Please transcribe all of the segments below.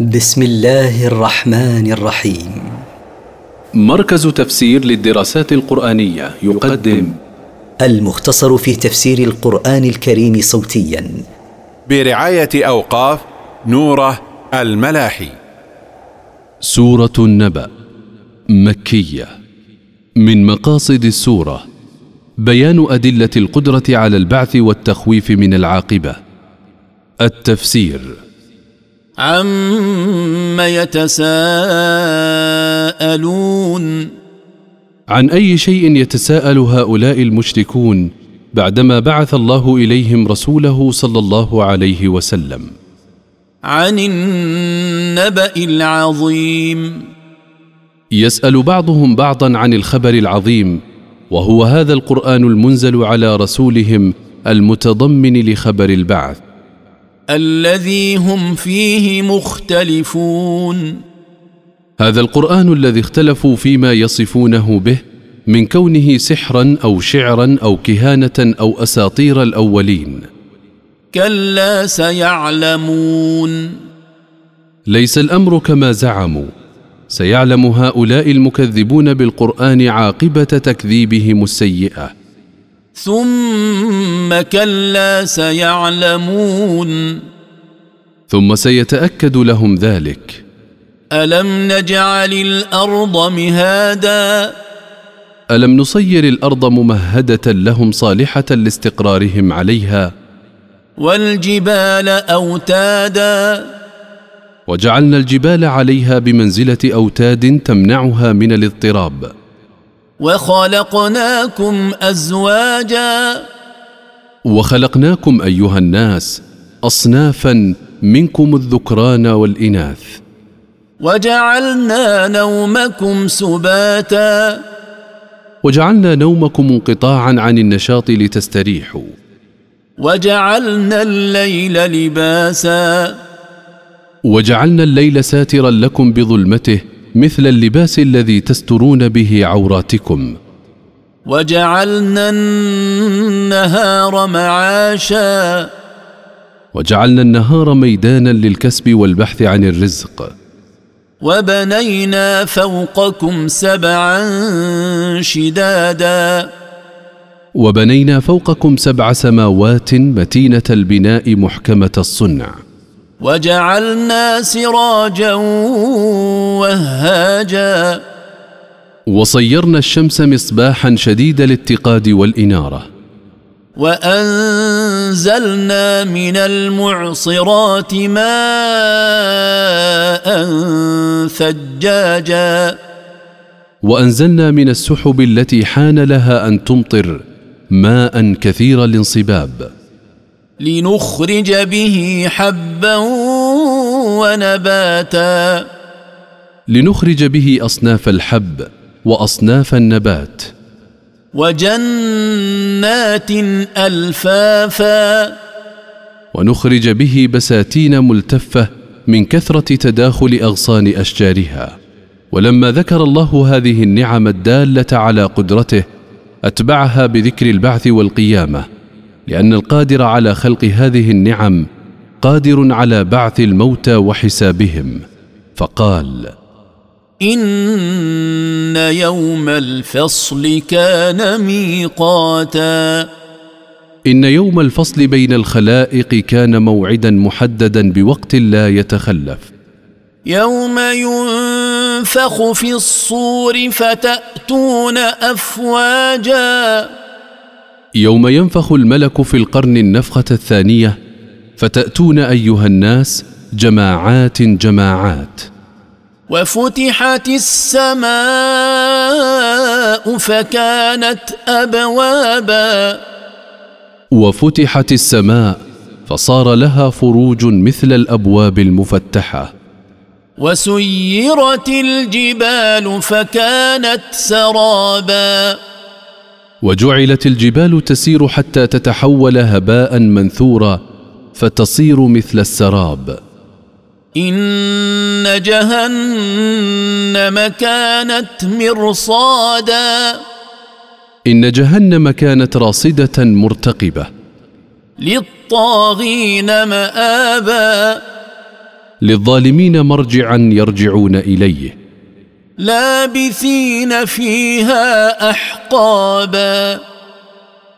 بسم الله الرحمن الرحيم. مركز تفسير للدراسات القرآنية يقدم. المختصر في تفسير القرآن الكريم صوتيا. برعاية أوقاف نوره الملاحي. سورة النبأ مكية. من مقاصد السورة بيان أدلة القدرة على البعث والتخويف من العاقبة. التفسير. عم يتساءلون عن أي شيء يتساءل هؤلاء المشركون بعدما بعث الله إليهم رسوله صلى الله عليه وسلم؟ عن النبا العظيم يسأل بعضهم بعضا عن الخبر العظيم وهو هذا القرآن المنزل على رسولهم المتضمن لخبر البعث. الذي هم فيه مختلفون. هذا القرآن الذي اختلفوا فيما يصفونه به من كونه سحرا أو شعرا أو كهانة أو أساطير الأولين. كلا سيعلمون. ليس الأمر كما زعموا. سيعلم هؤلاء المكذبون بالقرآن عاقبة تكذيبهم السيئة. ثم كلا سيعلمون. ثم سيتأكد لهم ذلك. ألم نجعل الأرض مهادا؟ ألم نصير الأرض ممهدة لهم صالحة لاستقرارهم عليها؟ والجبال أوتادا؟ وجعلنا الجبال عليها بمنزلة أوتاد تمنعها من الاضطراب. وخلقناكم أزواجا. وخلقناكم أيها الناس أصنافا منكم الذكران والإناث. وجعلنا نومكم سباتا. وجعلنا نومكم انقطاعا عن النشاط لتستريحوا. وجعلنا الليل لباسا. وجعلنا الليل ساترا لكم بظلمته مثل اللباس الذي تسترون به عوراتكم. وجعلنا النهار معاشا. وجعلنا النهار ميدانا للكسب والبحث عن الرزق. وبنينا فوقكم سبعا شدادا. وبنينا فوقكم سبع سماوات متينة البناء محكمة الصنع. وجعلنا سراجا وهاجا. وصيرنا الشمس مصباحا شديد الاتقاد والإنارة. وأنزلنا من المعصرات ماء ثجاجا. وأنزلنا من السحب التي حان لها أن تمطر ماء كثير الانصباب. لنخرج به حبا ونباتا. لنخرج به أصناف الحب وأصناف النبات. وجنات ألفافا. ونخرج به بساتين ملتفة من كثرة تداخل أغصان أشجارها. ولما ذكر الله هذه النعم الدالة على قدرته أتبعها بذكر البعث والقيامة. لأن القادر على خلق هذه النعم قادر على بعث الموتى وحسابهم. فقال إن يوم الفصل كان ميقاتا. إن يوم الفصل بين الخلائق كان موعدا محددا بوقت لا يتخلف. يوم ينفخ في الصور فتأتون أفواجا. يوم ينفخ الملك في القرن النفخة الثانية فتأتون أيها الناس جماعات جماعات. وفتحت السماء فكانت أبوابا. وفتحت السماء فصار لها فروج مثل الأبواب المفتحة. وسيرت الجبال فكانت سرابا. وجعلت الجبال تسير حتى تتحول هباء منثورا فتصير مثل السراب. إن جهنم كانت مرصادا. إن جهنم كانت راصدة مرتقبة. للطاغين مآبا. للظالمين مرجعا يرجعون إليه. لابثين فيها أحقابا.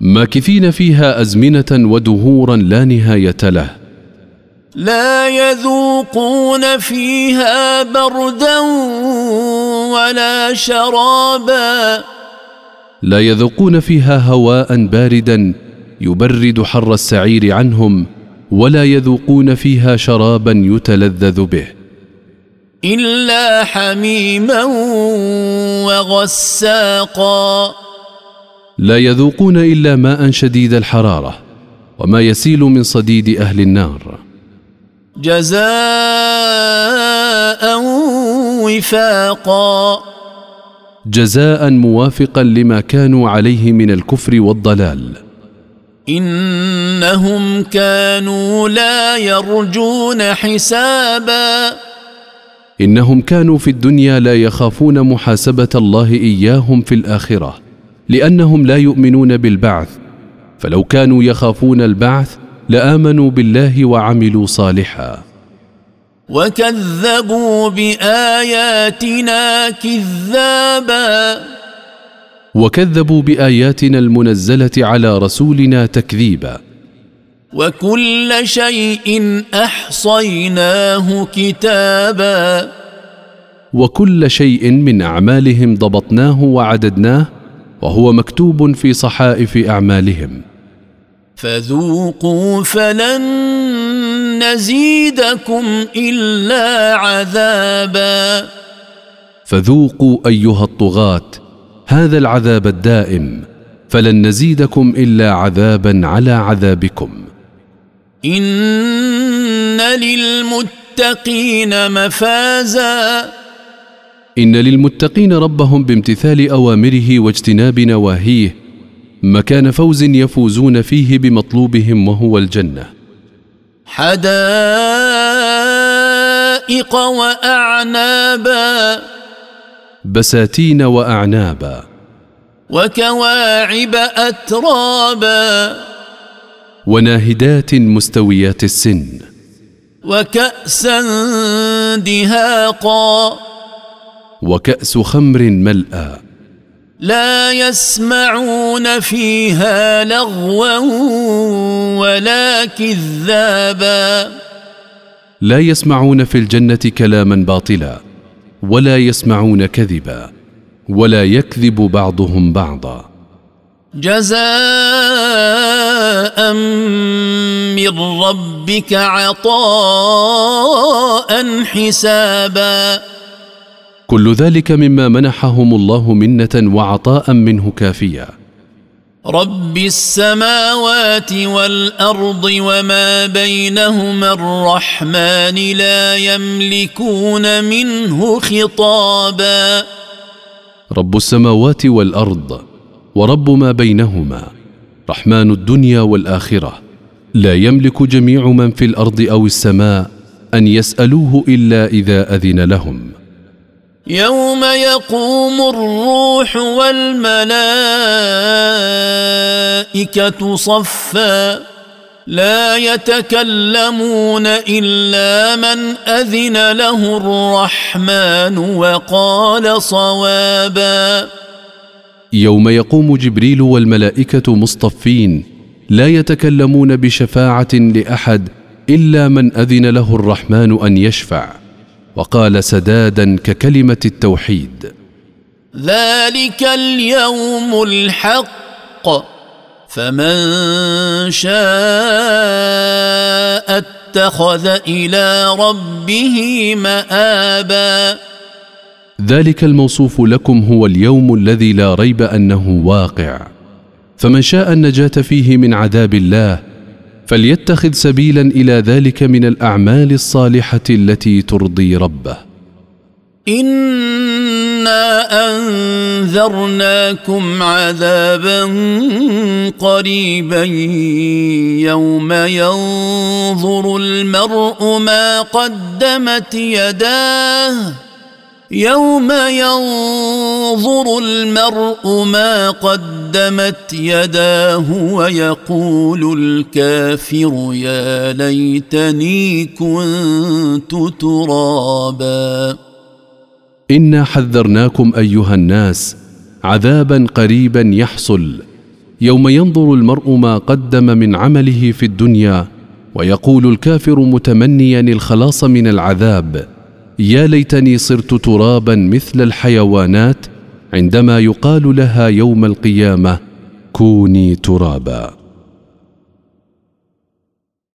ماكثين فيها أزمنة ودهورا لا نهاية له. لا يذوقون فيها بردا ولا شرابا. لا يذوقون فيها هواء باردا يبرد حر السعير عنهم ولا يذوقون فيها شرابا يتلذذ به. إلا حميما وغساقا. لا يذوقون إلا ماء شديد الحرارة وما يسيل من صديد أهل النار. جزاء وفاقا. جزاء موافقا لما كانوا عليه من الكفر والضلال. إنهم كانوا لا يرجون حسابا. إنهم كانوا في الدنيا لا يخافون محاسبة الله إياهم في الآخرة لأنهم لا يؤمنون بالبعث فلو كانوا يخافون البعث لآمنوا بالله وعملوا صالحا. وكذبوا بآياتنا كذابا. وكذبوا بآياتنا المنزلة على رسولنا تكذيبا. وكل شيء أحصيناه كتابا. وكل شيء من أعمالهم ضبطناه وعددناه وهو مكتوب في صحائف أعمالهم. فذوقوا فلن نزيدكم إلا عذابا. فذوقوا أيها الطغاة هذا العذاب الدائم فلن نزيدكم إلا عذابا على عذابكم. إن للمتقين مفازا. إن للمتقين ربهم بامتثال أوامره واجتناب نواهيه مكان فوز يفوزون فيه بمطلوبهم وهو الجنة. حدائق وأعنابا. بساتين وأعنابا. وكواعب أترابا. وناهدات مستويات السن. وكأسا دهاقا. وكأس خمر ملأى لا يسمعون فيها لغوا ولا كذابا. لا يسمعون في الجنة كلاما باطلا ولا يسمعون كذبا ولا يكذب بعضهم بعضا. جزاء من ربك عطاء حسابا. كل ذلك مما منحهم الله منة وعطاء منه كافيا. رب السماوات والارض وما بينهما الرحمن لا يملكون منه خطابا. رب السماوات والارض ورب ما بينهما. رحمن الدنيا والآخرة. لا يملك جميع من في الأرض أو السماء أن يسألوه إلا إذا أذن لهم. يوم يقوم الروح والملائكة صفا. لا يتكلمون إلا من أذن له الرحمن وقال صوابا. يوم يقوم جبريل والملائكة مصطفين لا يتكلمون بشفاعة لأحد إلا من أذن له الرحمن أن يشفع. وقال سدادا ككلمة التوحيد ذلك اليوم الحق فمن شاء اتخذ إلى ربه مآبا. ذلك الموصوف لكم هو اليوم الذي لا ريب أنه واقع. فمن شاء النجاة فيه من عذاب الله فليتخذ سبيلا إلى ذلك من الأعمال الصالحة التي ترضي ربه. إنا أنذرناكم عذابا قريبا. يوم ينظر المرء ما قدمت يداه. يوم ينظر المرء ما قدمت يداه ويقول الكافر يا ليتني كنت ترابا. إنا حذرناكم أيها الناس عذابا قريبا يحصل. يوم ينظر المرء ما قدم من عمله في الدنيا ويقول الكافر متمنيا الخلاص من العذاب. يا ليتني صرت ترابا مثل الحيوانات عندما يقال لها يوم القيامة كوني ترابا.